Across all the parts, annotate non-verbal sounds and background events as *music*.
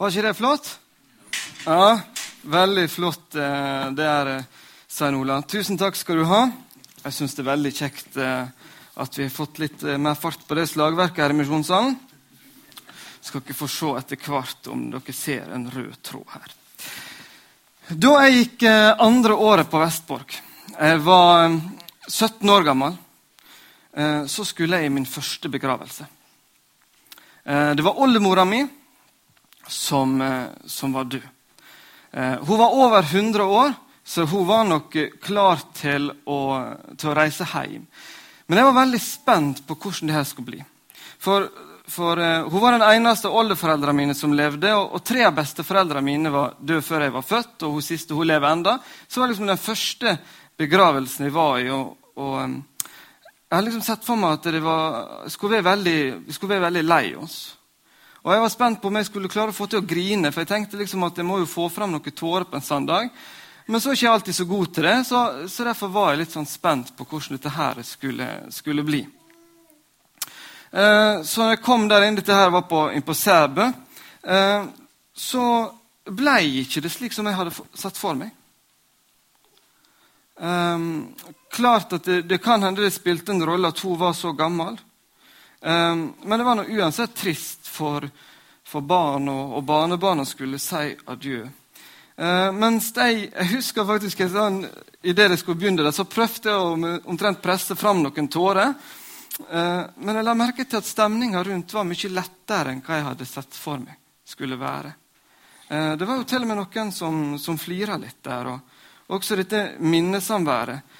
Var ikke det flott? Ja, veldig flott eh, det er, eh, Svein Ola. Tusen takk skal du ha. Jeg syns det er veldig kjekt eh, at vi har fått litt mer fart på det slagverket her i Misjonssalen. Skal ikke få se etter hvert om dere ser en rød tråd her. Da jeg gikk andre året på Vestborg, jeg var 17 år gammel, så skulle jeg i min første begravelse. Det var oldemora mi som, eh, som var død. Eh, hun var over 100 år, så hun var nok klar til å, til å reise hjem. Men jeg var veldig spent på hvordan det her skulle bli. For, for Hun var den eneste oldeforeldrene mine som levde, og, og tre av besteforeldrene mine var døde før jeg var født. og hun siste hun lever enda. Så var liksom den første begravelsen jeg var i. og, og Jeg har liksom sett for meg at det var, skulle være veldig, skulle være veldig lei oss. Og Jeg var spent på om jeg skulle klare å få til å grine, for jeg tenkte liksom at jeg må jo få fram noen tårer på en søndag. Men så er jeg ikke alltid så god til det, så, så derfor var jeg litt sånn spent på hvordan dette her skulle, skulle bli. Eh, så når jeg kom der inn, dette her var på, inn på Sæbø, eh, så ble ikke det slik som jeg hadde satt for meg. Um, klart at det, det, kan hende det spilte en rolle at hun var så gammel. Um, men det var noe uansett trist for, for barn og, og barnebarna skulle si adjø. Eh, mens de, jeg husker faktisk sånn, I det jeg skulle begynne, det, så prøvde jeg å omtrent presse fram noen tårer. Eh, men jeg la merke til at stemninga rundt var mye lettere enn hva jeg hadde sett for meg skulle være. Eh, det var jo til og med noen som, som flira litt der. Og også dette minnesamværet.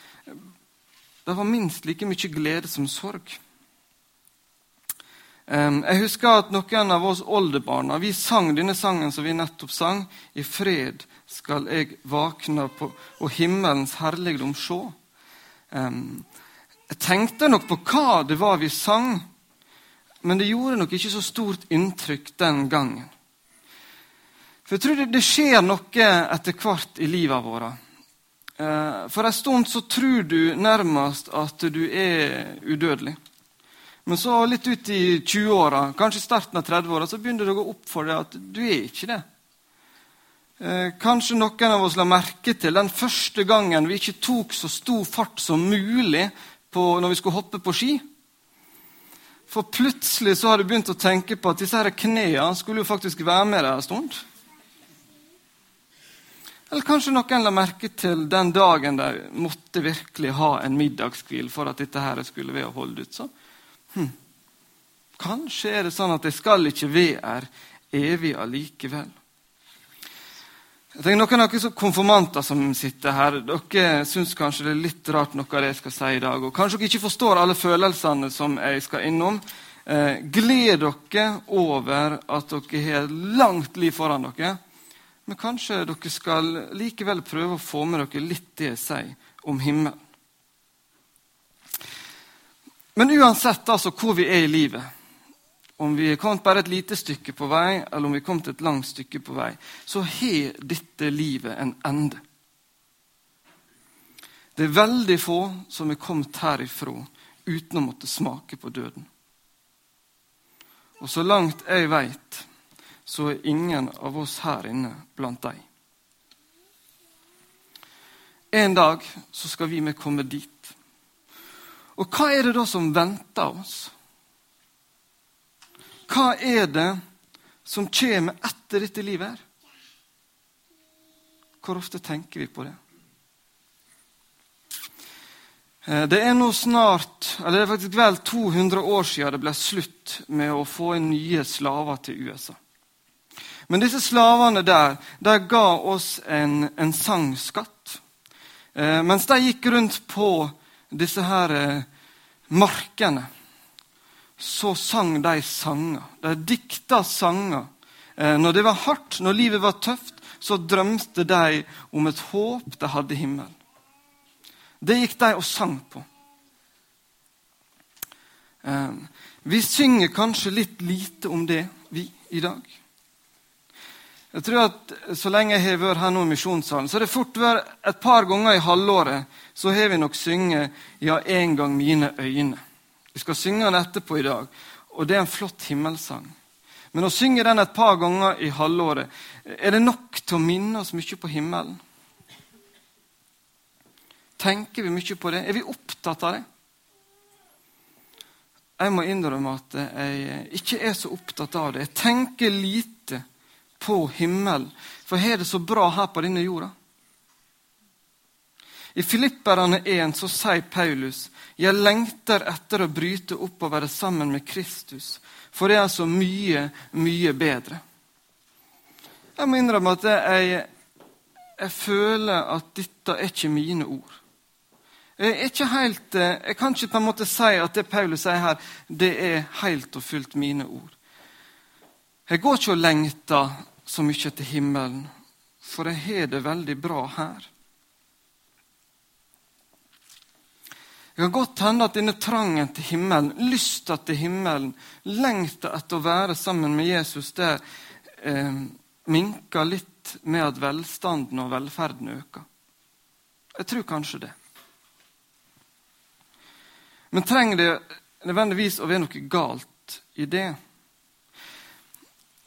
Det var minst like mye glede som sorg. Jeg husker at noen av oss oldebarna vi sang denne sangen som vi nettopp sang. I fred skal jeg vakne på, og himmelens herligdom sjå. Jeg tenkte nok på hva det var vi sang, men det gjorde nok ikke så stort inntrykk den gangen. For jeg tror det, det skjer noe etter hvert i livet vårt. Eh, for en stund så tror du nærmest at du er udødelig. Men så litt ut i 20-åra, kanskje starten av 30-åra, så begynner det å gå opp for deg at du er ikke det. Eh, kanskje noen av oss la merke til den første gangen vi ikke tok så stor fart som mulig på, når vi skulle hoppe på ski. For plutselig så har du begynt å tenke på at disse her knærne skulle jo faktisk være med deg en stund. Eller kanskje noen la merke til den dagen de måtte virkelig ha en middagshvil for at dette her skulle være å holde ut. Så Hm. Kanskje er det sånn at jeg skal ikke være evig allikevel. Jeg tenker Noen av dere konfirmanter som sitter her, dere syns kanskje det er litt rart noe av det jeg skal si i dag. og Kanskje dere ikke forstår alle følelsene som jeg skal innom. Eh, gled dere over at dere har langt liv foran dere. Men kanskje dere skal likevel prøve å få med dere litt det jeg sier om himmelen. Men uansett altså hvor vi er i livet, om vi er kommet bare et lite stykke på vei, eller om vi er kommet et langt stykke på vei, så har dette livet en ende. Det er veldig få som er kommet herifra uten å måtte smake på døden. Og så langt jeg veit, så er ingen av oss her inne blant dem. En dag så skal vi med komme dit. Og hva er det da som venter oss? Hva er det som kommer etter dette livet her? Hvor ofte tenker vi på det? Eh, det er nå snart, eller det er faktisk vel 200 år siden det ble slutt med å få inn nye slaver til USA. Men disse slavene der de ga oss en, en sangskatt. Eh, mens de gikk rundt på disse her eh, markene, så sang de sanger. De dikta sanger. Eh, når det var hardt, når livet var tøft, så drømte de om et håp de hadde i himmelen. Det gikk de og sang på. Eh, vi synger kanskje litt lite om det, vi, i dag. Jeg tror at Så lenge jeg har vært her nå i misjonssalen, så har det fort vært et par ganger i halvåret så har vi nok synget 'Ja, en gang mine øyne'. Vi skal synge den etterpå i dag, og det er en flott himmelsang. Men å synge den et par ganger i halvåret, er det nok til å minne oss mye på himmelen? Tenker vi mye på det? Er vi opptatt av det? Jeg må innrømme at jeg ikke er så opptatt av det. Jeg tenker lite på himmelen, for har det så bra her på denne jorda. I Filipperne 1 så sier Paulus jeg lengter etter å bryte opp og være sammen med Kristus, for det er så mye, mye bedre. Jeg må innrømme at jeg, jeg føler at dette er ikke mine ord. Jeg, er ikke helt, jeg kan ikke på en måte si at det Paulus sier her, det er helt og fullt mine ord. Jeg går ikke og lengter så mye til himmelen, for jeg har det veldig bra her. Det kan godt hende at denne trangen til himmelen, lysta til himmelen, lengta etter å være sammen med Jesus, det eh, minker litt med at velstanden og velferden øker. Jeg tror kanskje det. Men trenger det nødvendigvis å være noe galt i det?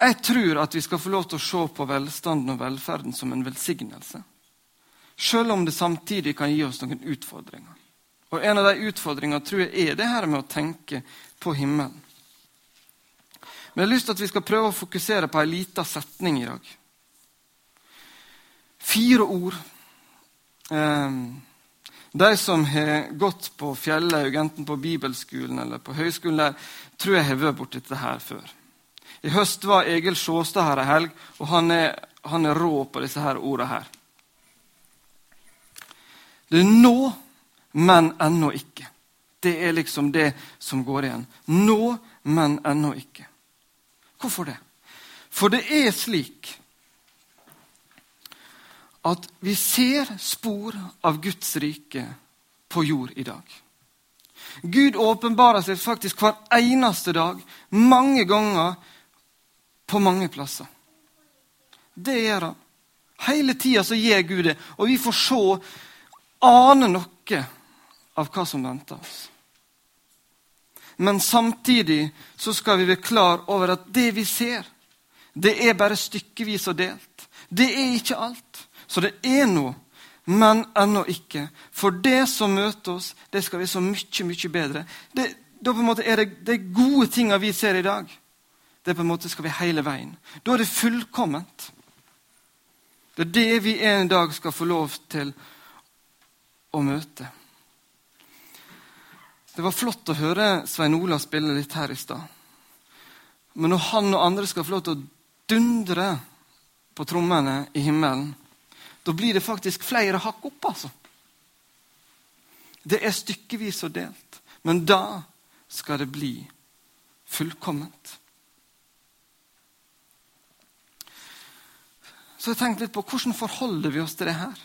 Jeg tror at vi skal få lov til å se på velstanden og velferden som en velsignelse. Selv om det samtidig kan gi oss noen utfordringer. Og En av de utfordringene tror jeg er det her med å tenke på himmelen. Men jeg har lyst til at vi skal prøve å fokusere på ei lita setning i dag. Fire ord. Ehm, de som har gått på Fjellhaug, enten på bibelskolen eller på høyskolen, der, tror jeg har vært borti dette her før. I høst var Egil Sjåstad her ei helg, og han er, han er rå på disse her ordene her. Det er nå men ennå ikke. Det er liksom det som går igjen. Nå, men ennå ikke. Hvorfor det? For det er slik at vi ser spor av Guds rike på jord i dag. Gud åpenbarer seg faktisk hver eneste dag, mange ganger, på mange plasser. Det gjør han. Hele tida så gjør Gud det, og vi får se, ane noe av hva som venter oss. Men samtidig så skal vi være klar over at det vi ser, det er bare stykkevis og delt. Det er ikke alt. Så det er noe, men ennå ikke. For det som møter oss, det skal være så mye, mye bedre. Det, da på en måte er det de gode tinga vi ser i dag, det på en måte skal vi hele veien. Da er det fullkomment. Det er det vi en dag skal få lov til å møte. Det var flott å høre Svein Ola spille litt her i stad. Men når han og andre skal få lov til å dundre på trommene i himmelen, da blir det faktisk flere hakk opp, altså. Det er stykkevis og delt. Men da skal det bli fullkomment. Så jeg tenkte litt på hvordan forholder vi oss til det her?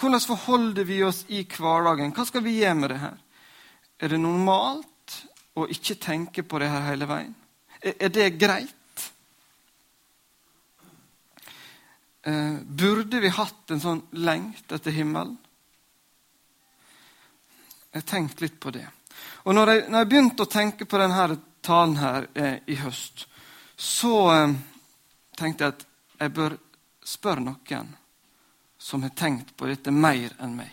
Hvordan forholder vi oss i hverdagen? Hva skal vi gjøre med det her? Er det normalt å ikke tenke på det her hele veien? Er det greit? Eh, burde vi hatt en sånn lengt etter himmelen? Jeg har tenkt litt på det. Og når jeg, når jeg begynte å tenke på denne talen her eh, i høst, så eh, tenkte jeg at jeg bør spørre noen som har tenkt på dette mer enn meg.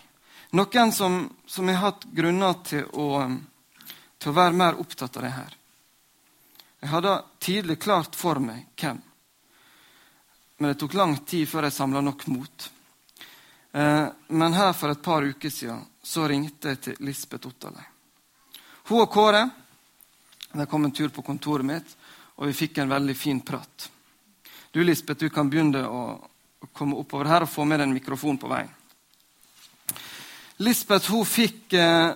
Noen som, som har hatt grunner til å, til å, være mer opptatt av det her. Jeg hadde tidlig klart for meg hvem, men det tok lang tid før jeg samla nok mot. Eh, men her for et par uker siden så ringte jeg til Lisbeth Otterlei. Hun og Kåre de kom en tur på kontoret mitt, og vi fikk en veldig fin prat. Du, Lisbeth, du kan begynne å, komme oppover her og få med deg en mikrofon på vei. Lisbeth hun fikk eh,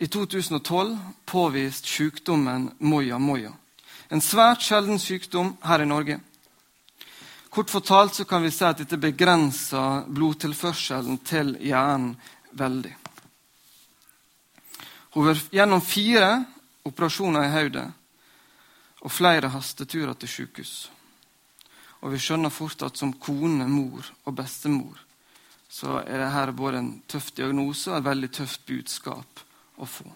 i 2012 påvist sykdommen moya moya. En svært sjelden sykdom her i Norge. Kort fortalt så kan vi si at dette begrenser blodtilførselen til hjernen veldig. Hun var gjennom fire operasjoner i hodet og flere hasteturer til sykehus. Og vi skjønner fort at som kone, mor og bestemor så er dette både en tøff diagnose og et veldig tøft budskap å få.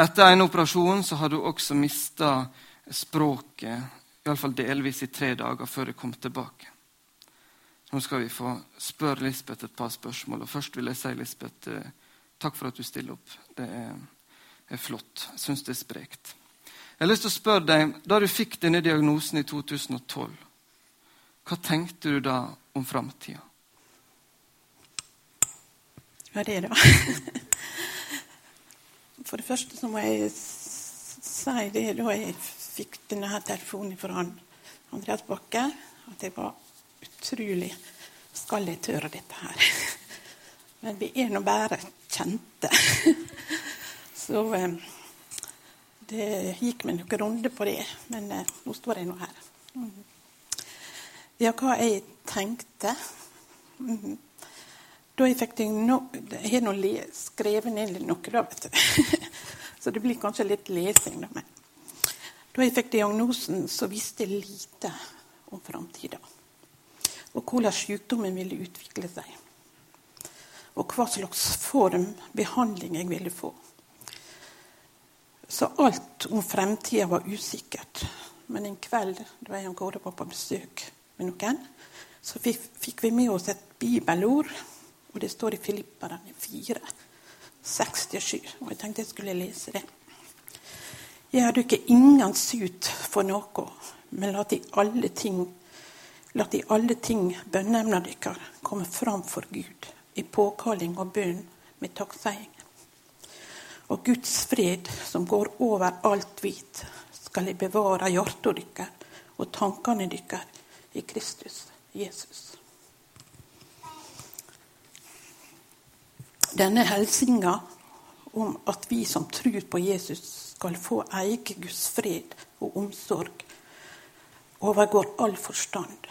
Etter en operasjon så hadde hun også mista språket, iallfall delvis i tre dager før hun kom tilbake. Nå skal vi få spørre Lisbeth et par spørsmål. og Først vil jeg si Lisbeth, eh, takk for at du stiller opp. Det er, er flott. Jeg syns det er sprekt. Jeg har lyst til å spørre deg, Da du fikk denne diagnosen i 2012, hva tenkte du da om framtida? Hva er det, da? *laughs* For det første så må jeg si det da jeg fikk denne telefonen fra Andreas Bakke, at jeg var utrolig Skal jeg tørre dette her? *laughs* Men vi er nå bare kjente. *laughs* Så eh, det gikk meg noen runder på det. Men eh, nå står jeg nå her. Mhm. Ja, hva jeg tenkte mhm. Da jeg fikk no, Jeg har nå skrevet ned noe, da, vet du. *laughs* Så det blir kanskje litt lesing. Da, men. da jeg fikk diagnosen, så visste jeg lite om framtida og hvordan sykdommen ville utvikle seg. Og hva slags form behandling jeg ville få. Så alt om fremtida var usikkert. Men en kveld da jeg og Gårde var på besøk med noen, så fikk vi med oss et bibelord. Og det står i Filipperne 4, 67. Og jeg tenkte jeg skulle lese det. Gjør dere ingen sut for noe, men la i alle ting La i alle ting bønneemna deres komme fram for Gud i påkalling og bønn med takkseiing. Og Guds fred, som går over alt vit, skal jeg bevare hjertet dykkar og tankene dykkar i Kristus Jesus. Denne helsinga om at vi som tror på Jesus, skal få eie Guds fred og omsorg overgår all forstand,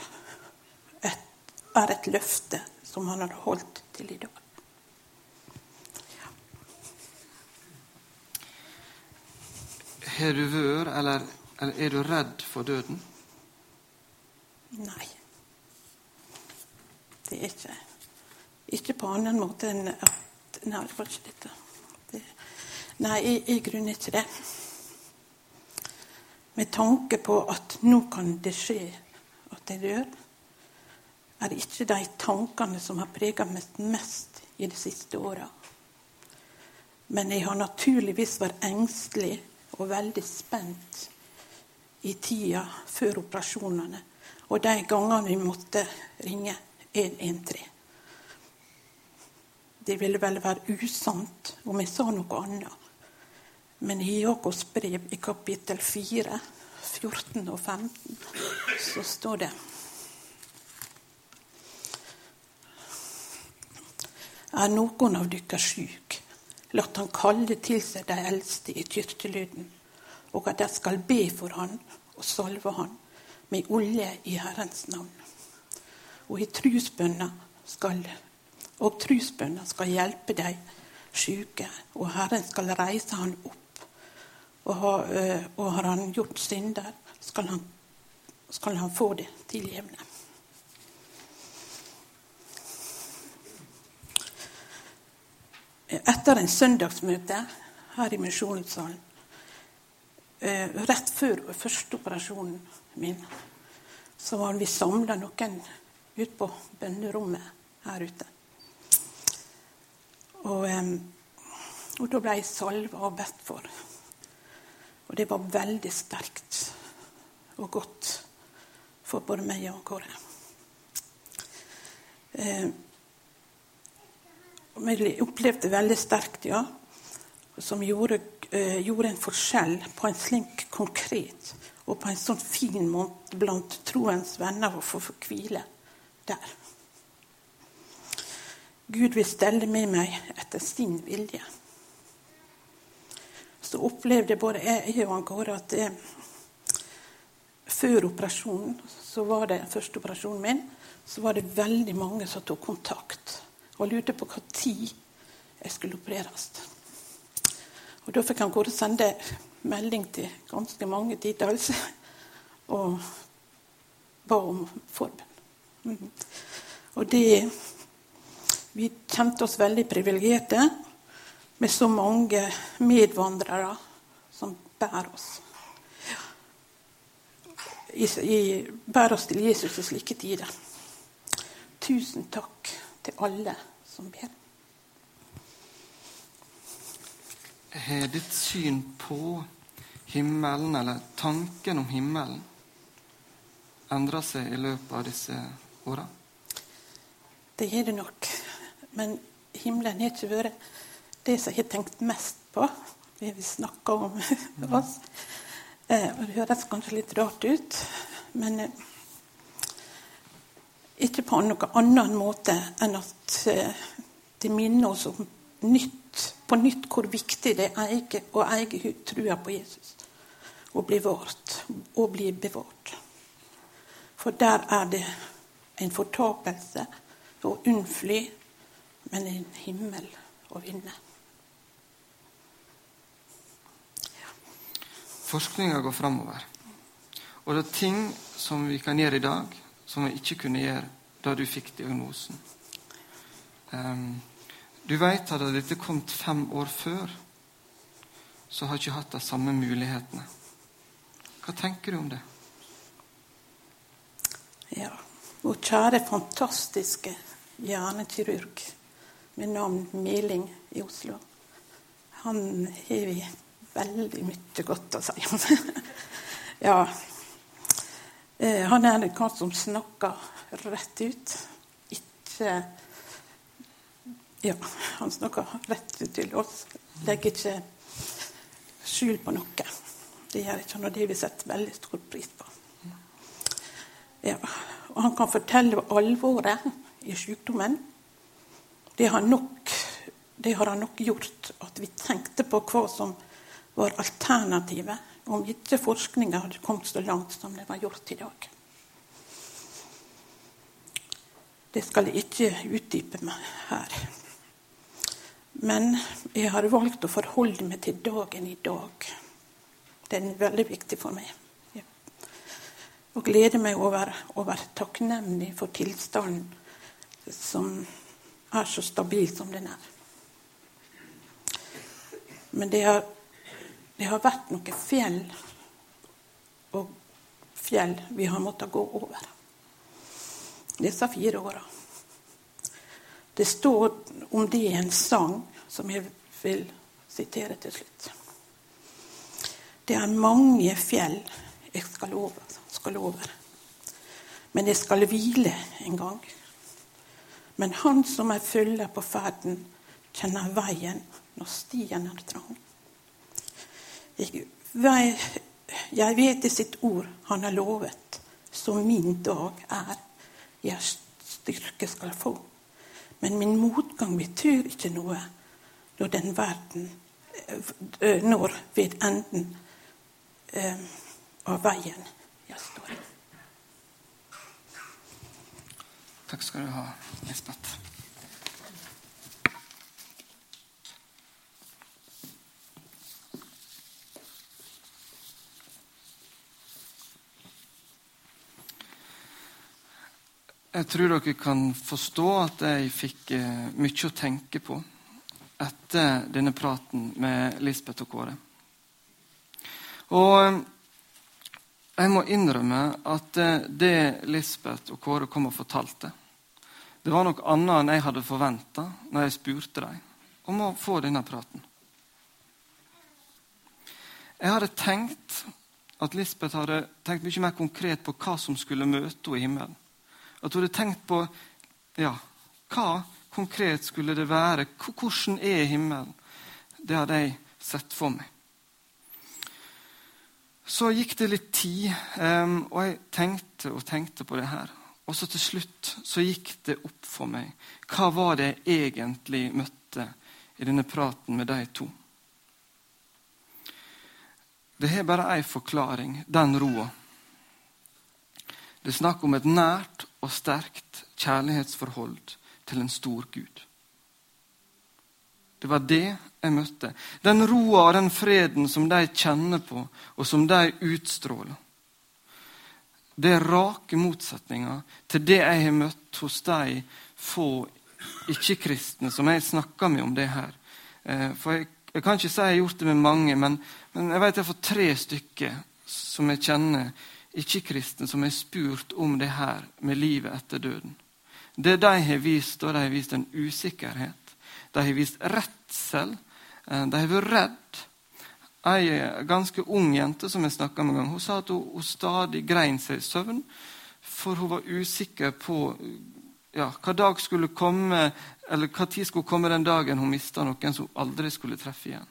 et, er et løfte som han har holdt til i dag. Har du vært, eller, eller, er du redd for døden? Nei. Det er ikke Ikke på annen måte enn at Nei, det var ikke dette. Det, nei, i, i grunnen ikke det med tanke på at nå kan det skje at jeg dør, er det ikke de tankene som har preget meg mest i de siste åra. Men jeg har naturligvis vært engstelig og veldig spent i tida før operasjonene og de gangene vi måtte ringe 113. Det ville vel være usant om jeg sa noe annet. Men i Jakobs brev i kapittel 4, 14 og 15, så står det Er noen av dere sjuk, lat han kalle til seg de eldste i kyrkjelyden, og at de skal be for han og salve han med olje i Herrens navn. Og i trusbønna skal, og trusbønna skal hjelpe de sjuke, og Herren skal reise han opp og har, eh, og har han gjort synder, skal han, skal han få det tilgivende. Etter en søndagsmøte her i Misjonssalen, eh, rett før første operasjonen min, så var vi samla noen ut på bønnerommet her ute. Og, eh, og da ble jeg salva og bedt for. Og det var veldig sterkt og godt for både meg og Kåre. Vi opplevde veldig sterkt, ja, som gjorde, eh, gjorde, en forskjell på en slik konkret og på en sånn fin måte blant troens venner å få hvile der. Gud vil stelle med meg etter sin vilje så opplevde både jeg og Kåre at det, før operasjonen, så var det første operasjonen min, så var det veldig mange som tok kontakt og lurte på når jeg skulle opereres. Og Da fikk han gå og sende melding til ganske mange titalls og ba om forbønn. Mm. Og det Vi kjente oss veldig privilegerte med så mange medvandrere som bærer oss. i, i, bærer oss til Jesus i slike tider. Tusen takk til alle som ber. Har ditt syn på himmelen, eller tanken om himmelen, endra seg i løpet av disse åra? Det har det nok. Men himmelen har ikke vært det som jeg har tenkt mest på det vi snakker om oss. Eh, det høres kanskje litt rart ut, men eh, ikke på noen annen måte enn at de det minner oss om nytt, på nytt hvor viktig det er å eie trua på Jesus. Og bli vårt, og bli bevart. For der er det en fortapelse å unnfly, men en himmel å vinne. Forskninga går framover. Og det er ting som vi kan gjøre i dag, som vi ikke kunne gjøre da du fikk diagnosen. Um, du vet hadde dette kommet fem år før, så har jeg ikke hatt de samme mulighetene. Hva tenker du om det? Ja, vår kjære, fantastiske hjernekirurg med navn Meling i Oslo. Han har vi veldig mye godt å si om. *laughs* ja. Eh, han er en som snakker rett ut. Ikke Ja, han snakker rett ut til oss. Legger ikke skjul på noe. Det gjør ikke han, og det har vi sett veldig stor pris på. Ja. Og han kan fortelle alvoret i sykdommen. Det har, nok, det har han nok gjort at vi tenkte på hva som var alternativet om ikke forskninga hadde kommet så langt som det var gjort i dag. Det skal jeg ikke utdype meg her. Men jeg har valgt å forholde meg til dagen i dag. Den er veldig viktig for meg. Og gleder meg over å være takknemlig for tilstanden som er så stabil som den er. Men det har det har vært noen fjell og fjell vi har måttet gå over disse fire åra. Det står om det i en sang som jeg vil sitere til slutt. Det er mange fjell jeg skal over, skal over. Men jeg skal hvile en gang. Men han som er følger på ferden, kjenner veien når stien er trang. Jeg vet i sitt ord han har lovet, som min dag er, jeg styrke skal få. Men min motgang betyr ikke noe når den verden eh, når ved enden eh, av veien jeg står. Takk skal du ha, Lisbeth. Jeg tror dere kan forstå at jeg fikk eh, mye å tenke på etter denne praten med Lisbeth og Kåre. Og eh, jeg må innrømme at eh, det Lisbeth og Kåre kom og fortalte, det var noe annet enn jeg hadde forventa når jeg spurte dem om å få denne praten. Jeg hadde tenkt at Lisbeth hadde tenkt mye mer konkret på hva som skulle møte henne i himmelen. At hun hadde tenkt på ja, hva konkret skulle det være. Hvordan er himmelen? Det hadde jeg sett for meg. Så gikk det litt tid, um, og jeg tenkte og tenkte på det her. Og så til slutt så gikk det opp for meg. Hva var det jeg egentlig møtte i denne praten med de to? Det har bare én forklaring, den roa. Det er snakk om et nært og sterkt kjærlighetsforhold til en stor Gud. Det var det jeg møtte. Den roa og den freden som de kjenner på, og som de utstråler. Det er rake motsetninger til det jeg har møtt hos de få ikke-kristne som jeg snakker med om det her. Eh, for jeg, jeg, kan ikke si jeg har gjort det med mange, men, men jeg vet jeg får tre stykker som jeg kjenner ikke-kristne som har spurt om det her med livet etter døden. Det de har vist, da de har vist en usikkerhet. De har vist redsel. Eh, de har vært redd. Ei ganske ung jente som jeg snakka med en gang, hun sa at hun, hun stadig grein seg i søvn, for hun var usikker på ja, hva dag skulle komme, eller hva tid skulle komme den dagen hun mista noen som hun aldri skulle treffe igjen.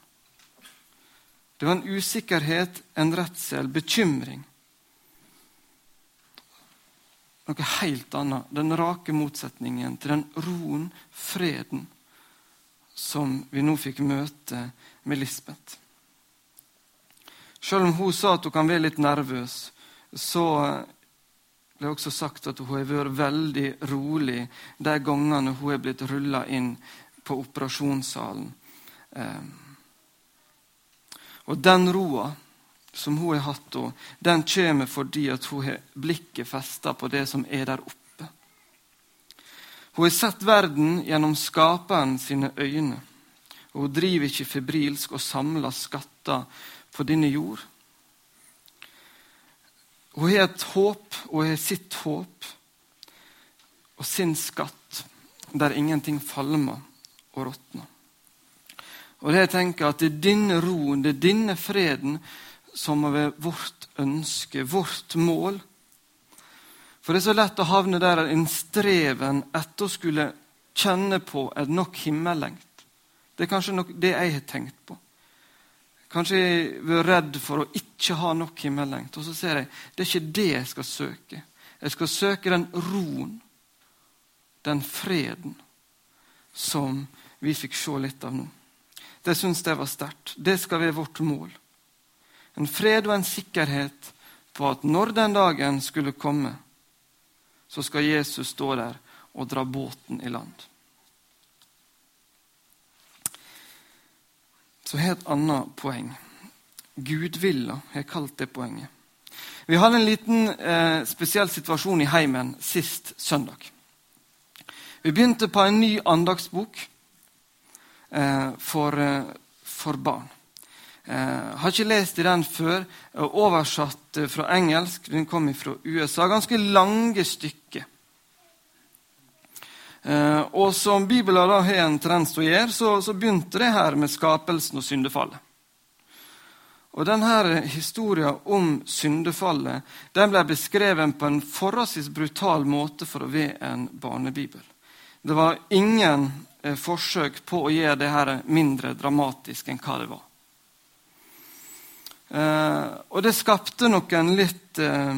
Det var en usikkerhet, en redsel, bekymring. Noe helt annet. Den rake motsetningen til den roen, freden, som vi nå fikk møte med Lisbeth. Selv om hun sa at hun kan være litt nervøs, så ble det også sagt at hun har vært veldig rolig de gangene hun er blitt rulla inn på operasjonssalen. Eh, og den roa som hun har hatt den kommer fordi hun har blikket festa på det som er der oppe. Hun har sett verden gjennom skaperen sine øyne. Og hun driver ikke febrilsk og samler skatter på denne jord. Hun har et håp, og har sitt håp og sin skatt der ingenting falmer og råtner. Og det jeg tenker at Det er denne roen, det er denne freden, som må være vårt ønske, vårt mål. For det er så lett å havne der en streven etter å skulle kjenne på et nok himmellengt. Det er kanskje nok det jeg har tenkt på. Kanskje jeg var redd for å ikke ha nok himmellengt. Og så ser jeg det er ikke det jeg skal søke. Jeg skal søke den roen, den freden, som vi fikk se litt av nå. Det syns jeg var sterkt. Det skal være vårt mål. En fred og en sikkerhet på at når den dagen skulle komme, så skal Jesus stå der og dra båten i land. så har jeg et annet poeng. Gudvilla har kalt det poenget. Vi hadde en liten eh, spesiell situasjon i heimen sist søndag. Vi begynte på en ny andagsbok eh, for, eh, for, barn. Eh, har ikke lest i den før. Oversatt eh, fra engelsk. Den kom fra USA. Ganske lange stykker. Eh, og som Bibelen har en tendens til å gjøre, så, så, begynte det her med skapelsen og syndefallet. Og denne Historien om syndefallet den ble beskrevet på en forholdsvis brutal måte for å være en barnebibel. Det var ingen eh, forsøk på å gjøre det her mindre dramatisk enn hva det var. Eh, og det skapte noen litt eh,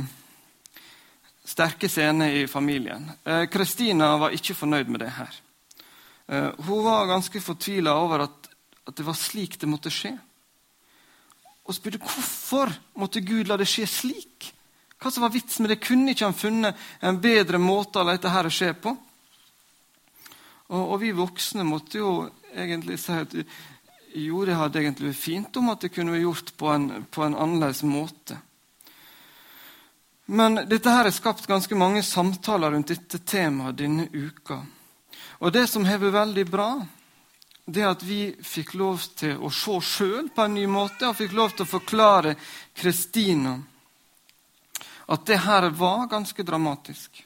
sterke scener i familien. Eh, Kristina var ikke fornøyd med det her. Hun var ganske fortvila over at, at, det var slik det måtte skje. Og spurte hvorfor måtte Gud la det skje slik. Hva som var vitsen med det? Kunne ikke han funnet en bedre måte å la dette her skje på? Og, og, vi voksne måtte jo egentlig si at jo, det hadde egentlig vært fint om at det kunne vært gjort på en, på en annerledes måte. Men dette her har skapt ganske mange samtaler rundt dette temaet denne uka. Og det som har vært veldig bra, det er at vi fikk lov til å se sjøl på en ny måte og fikk lov til å forklare Kristina at det her var ganske dramatisk.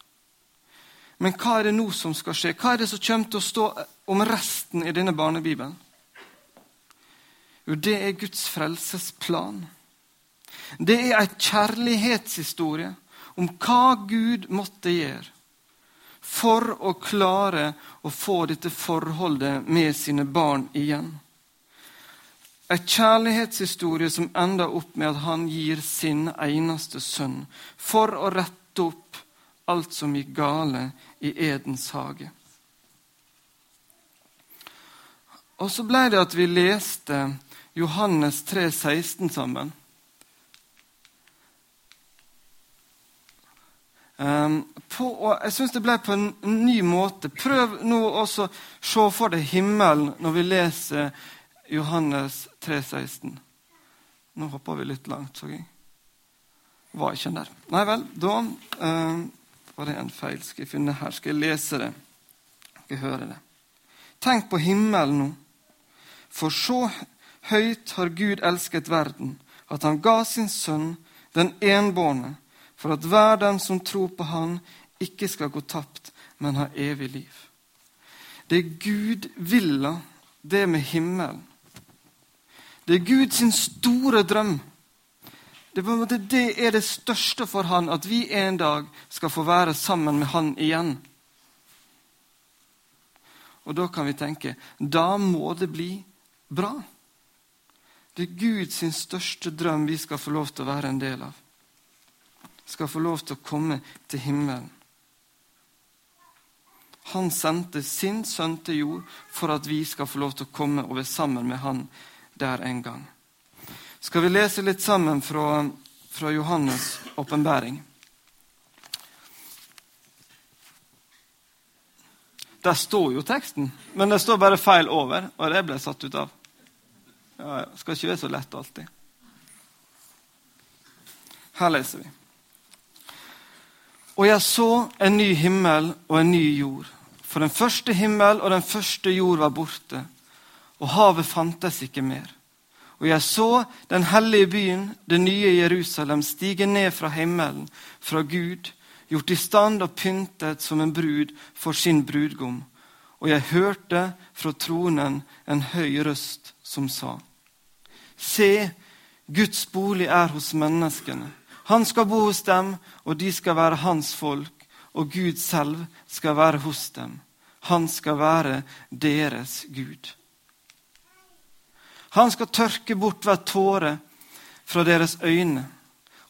Men hva er det nå som skal skje? Hva er det som kommer til å stå om resten i denne barnebibelen? Jo, det er Guds frelsesplan. Det er en kjærlighetshistorie om hva Gud måtte gjøre for å klare å få dette forholdet med sine barn igjen. En kjærlighetshistorie som ender opp med at han gir sin eneste sønn for å rette opp alt som gikk gale i Edens hage. Og så ble det at vi leste Johannes 3, 16 sammen. Um, på, og jeg syns det ble på en ny måte. Prøv nå også å se for deg himmelen når vi leser Johannes 3, 16. Nå hopper vi litt langt, så jeg. Var ikke der. Nei vel, da um, var det en feil. Skal jeg finne her? Skal jeg lese det? Skal jeg høre det? Tenk på himmelen nå. For så høyt har Gud elsket verden, at han ga sin sønn, den enbårne, for at hver den som tror på Han, ikke skal gå tapt, men ha evig liv. Det er Gud villa, det med himmelen. Det er Guds store drøm. Det det er det største for han, at vi en dag skal få være sammen med han igjen. Og da kan vi tenke da må det bli bra. Det er Guds største drøm vi skal få lov til å være en del av. Skal få lov til å komme til himmelen. Han sendte sin sønn til jord for at vi skal få lov til å komme og være sammen med han der en gang. Skal vi lese litt sammen fra, fra Johannes' åpenbaring? Der står jo teksten, men det står bare feil over, og det ble satt ut av. Ja, ja. Skal ikke være så lett alltid. Her leser vi. Og jeg så en ny himmel og en ny jord. For den første himmel og den første jord var borte, og havet fantes ikke mer. Og jeg så den hellige byen, det nye Jerusalem, stige ned fra himmelen, fra Gud, gjort i stand og pyntet som en brud for sin brudgom. Og jeg hørte fra tronen en høy røst som sa:" Se, Guds bolig er hos menneskene. Han skal bo hos dem, og de skal være hans folk, og Gud selv skal være hos dem. Han skal være deres Gud. Han skal tørke bort hver tåre fra deres øyne,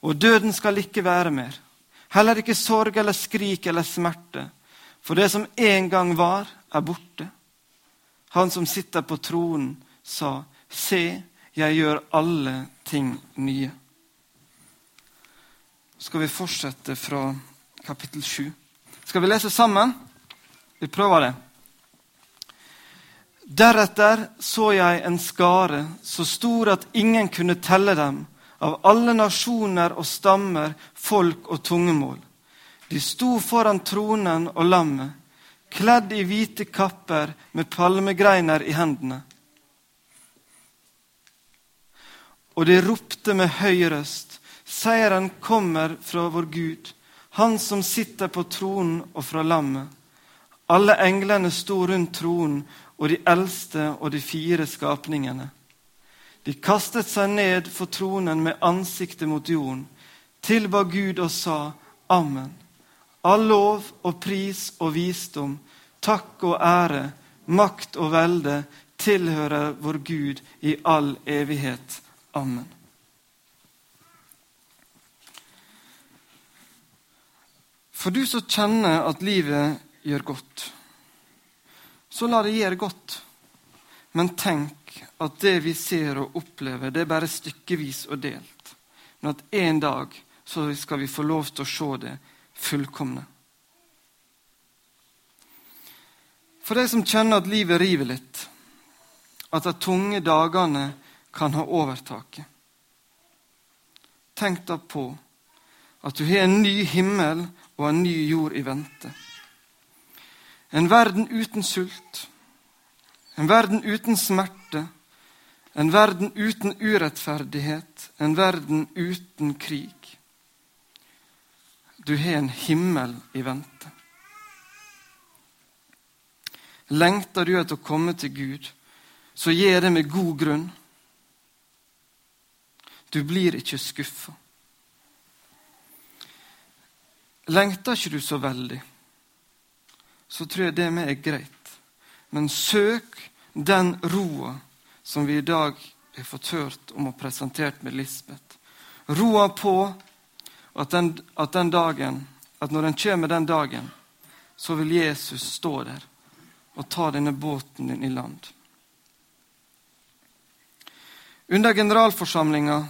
og døden skal ikke være mer. Heller ikke sorg eller skrik eller smerte, for det som en gang var, er borte. Han som sitter på tronen, sa, Se, jeg gjør alle ting nye. Skal vi fortsette fra kapittel 7. Skal vi lese sammen? Vi prøver det. Deretter så jeg en skare så stor at ingen kunne telle dem, av alle nasjoner og stammer, folk og tungemål. De sto foran tronen og lammet, kledd i hvite kapper med palmegreiner i hendene. Og de ropte med høy røst, seieren kommer fra vår Gud, Han som sitter på tronen og fra lammet. Alle englene sto rundt tronen og de eldste og de fire skapningene. De kastet seg ned for tronen med ansiktet mot jorden, tilba Gud og sa Amen. All lov og pris og visdom, takk og ære, makt og velde tilhører vår Gud i all evighet. Amen. For du som kjenner at livet gjør godt, så la det gjøre godt. Men tenk at det vi ser og opplever, det er bare stykkevis og delt. Men at en dag så skal vi få lov til å se det fullkomne. For de som kjenner at livet river litt, at de tunge dagene kan ha overtaket. Tenk da på at du har en ny himmel og en ny jord i vente. En verden uten sult, en verden uten smerte, en verden uten urettferdighet, en verden uten krig. Du har en himmel i vente. Lengter du etter å komme til Gud, så gjør det med god grunn. Du blir ikke skuffa. Lengter ikke du så veldig, så tror jeg det med er greit. Men søk den roa som vi i dag har fått hørt om og presentert med Lisbeth. Roa på at den, at den dagen, at når den kommer den dagen, så vil Jesus stå der og ta denne båten din i land. Under generalforsamlinga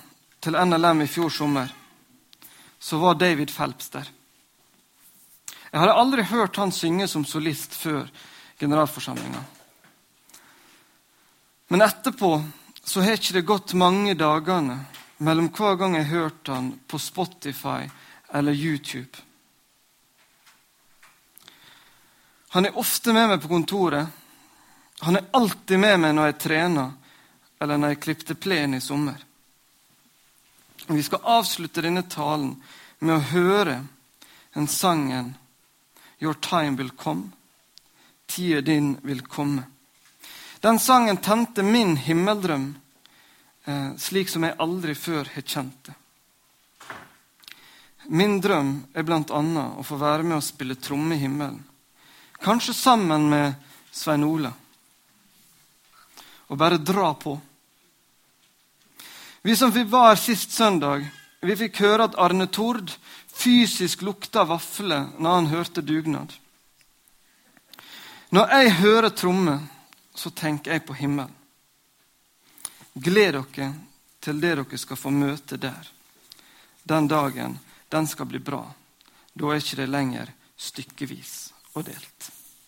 til NLM i fjor sommer, så var David Phelps der. Jeg hadde aldri hørt han synge som solist før generalforsamlinga. Men etterpå så har ikke det gått mange dagene mellom hver gang jeg hørte han på Spotify eller YouTube. Han er ofte med meg på kontoret. Han er alltid med meg når jeg trener eller når jeg klipte plen i sommer. Vi skal avslutte denne talen med å høre den sangen Your time will come. Tida din vil komme. Den sangen tente min himmeldrøm, eh, slik som jeg aldri før har kjent det. Min drøm er bl.a. å få være med og spille tromme i himmelen. Kanskje sammen med Svein Ola. Og bare dra på. Vi som vi var sist søndag, vi fikk høre at Arne Tord fysisk lukta vafler når han hørte dugnad. Når jeg hører trommer, så tenker jeg på himmelen. Gled dere til det dere skal få møte der. Den dagen, den skal bli bra. Da er ikke det lenger stykkevis og delt.